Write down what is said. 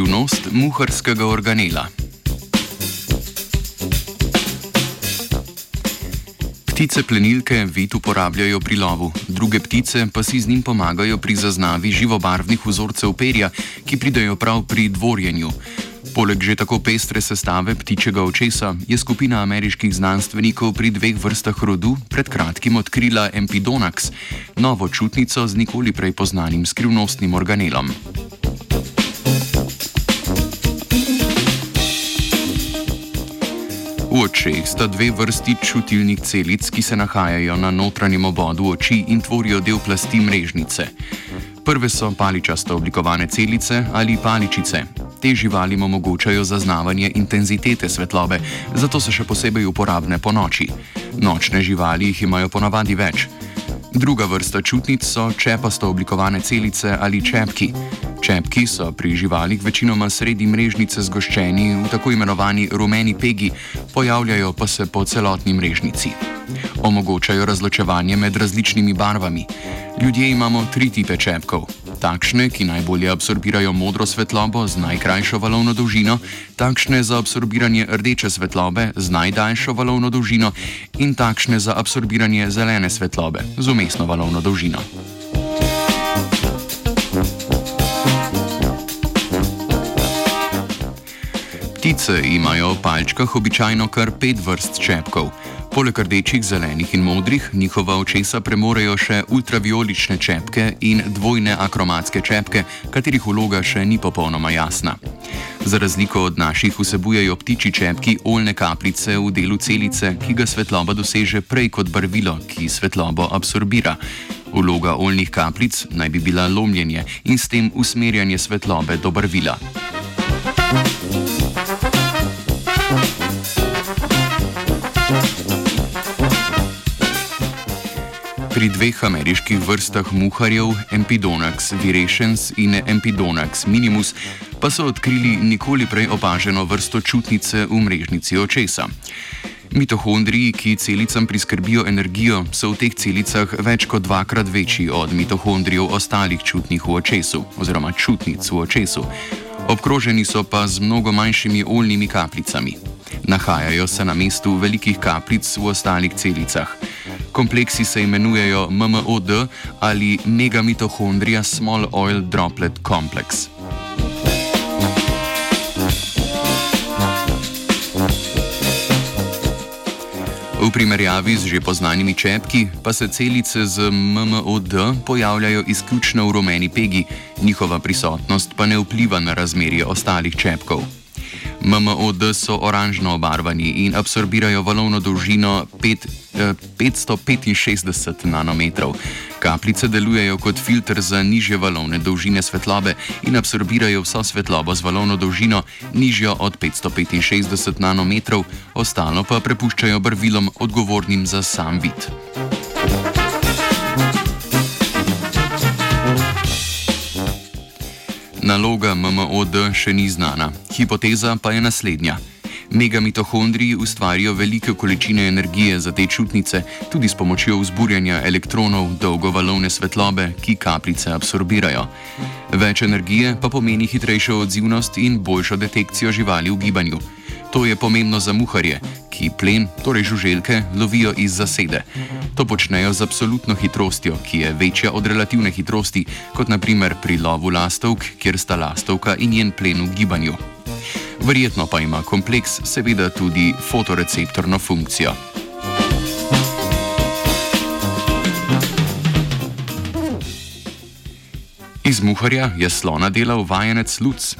Skrivnost muharskega organela. Ptice plenilke vid uporabljajo pri lovu, druge ptice pa si z njim pomagajo pri zaznavi živobarvnih vzorcev perja, ki pridejo prav pri dvorjenju. Poleg že tako pestre sestave ptičjega očesa je skupina ameriških znanstvenikov pri dveh vrstah rodu pred kratkim odkrila Empidonax, novo čutnico z nikoli prej poznanim skrivnostnim organelom. V očeh sta dve vrsti čutilnih celic, ki se nahajajo na notranjem obodu oči in tvorijo del plasti mrežnice. Prve so paličasto oblikovane celice ali paličice, Te živalim omogočajo zaznavanje intenzitete svetlobe, zato so še posebej uporabne po noči. Nočne živali jih imajo ponavadi več. Druga vrsta čutnic so čepasto oblikovane celice ali čepki. Čepki so pri živalih večinoma sredi mrežnice zgoščeni v tako imenovani rumeni pegi, pojavljajo pa se po celotni mrežnici. Omogočajo razločevanje med različnimi barvami. Ljudje imamo tri tipe čepkov takšne, ki najbolje absorbirajo modro svetlobo z najkrajšo valovno dolžino, takšne za absorbiranje rdeče svetlobe z najdaljšo valovno dolžino in takšne za absorbiranje zelene svetlobe z umestno valovno dolžino. Ptice imajo v palčkah običajno kar pet vrst čepkov. Poleg rdečih, zelenih in modrih, njihova očesa premorejo še ultraviolične čepke in dvojne akromatske čepke, katerih vloga še ni popolnoma jasna. Za razliko od naših vsebujejo ptiči čepki oljne kapljice v delu celice, ki ga svetloba doseže prej kot barvilo, ki svetlobo absorbira. Vloga oljnih kapljic naj bi bila lomljenje in s tem usmerjanje svetlobe do barvila. Pri dveh ameriških vrstah muharjev, Empidonax virescens in Empidonax minimus, pa so odkrili nikoli prej opaženo vrsto čutnice v mrežnici očesa. Mitohondriji, ki celicam priskrbijo energijo, so v teh celicah več kot dvakrat večji od mitohondrijev ostalih čutnih v očesu oziroma čutnic v očesu. Obkroženi so pa z mnogo manjšimi oljnimi kapljicami. Nahajajo se na mestu velikih kapljic v ostalih celicah. Kompleksi se imenujejo MMOD ali Megamitochondria Small Oil Droplet Complex. V primerjavi z že znanimi čepki pa se celice z MMOD pojavljajo izključno v rumeni pegi, njihova prisotnost pa ne vpliva na razmerje ostalih čepkov. MMOD so oranžno obarvani in absorbirajo valovno dolžino 5, eh, 565 nanometrov. Kapljice delujejo kot filter za nižje valovne dolžine svetlobe in absorbirajo vso svetlobo z valovno dolžino nižjo od 565 nanometrov, ostalo pa prepuščajo barvilom odgovornim za sam vid. Naloga MMOD še ni znana, hipoteza pa je naslednja. Megamitohondriji ustvarijo velike količine energije za te čutnice, tudi s pomočjo vzburjanja elektronov dolgovalovne svetlobe, ki kapljice absorbirajo. Več energije pa pomeni hitrejšo odzivnost in boljšo detekcijo živali v gibanju. To je pomembno za muharje, ki plen, torej žuželke, lovijo iz zasede. To počnejo z absolutno hitrostjo, ki je večja od relativne hitrosti, kot naprimer pri lovu lastovk, kjer sta lastovka in njen plen v gibanju. Verjetno pa ima kompleks seveda tudi fotoreceptorno funkcijo. Iz muharja je slona delal vajenec Luc.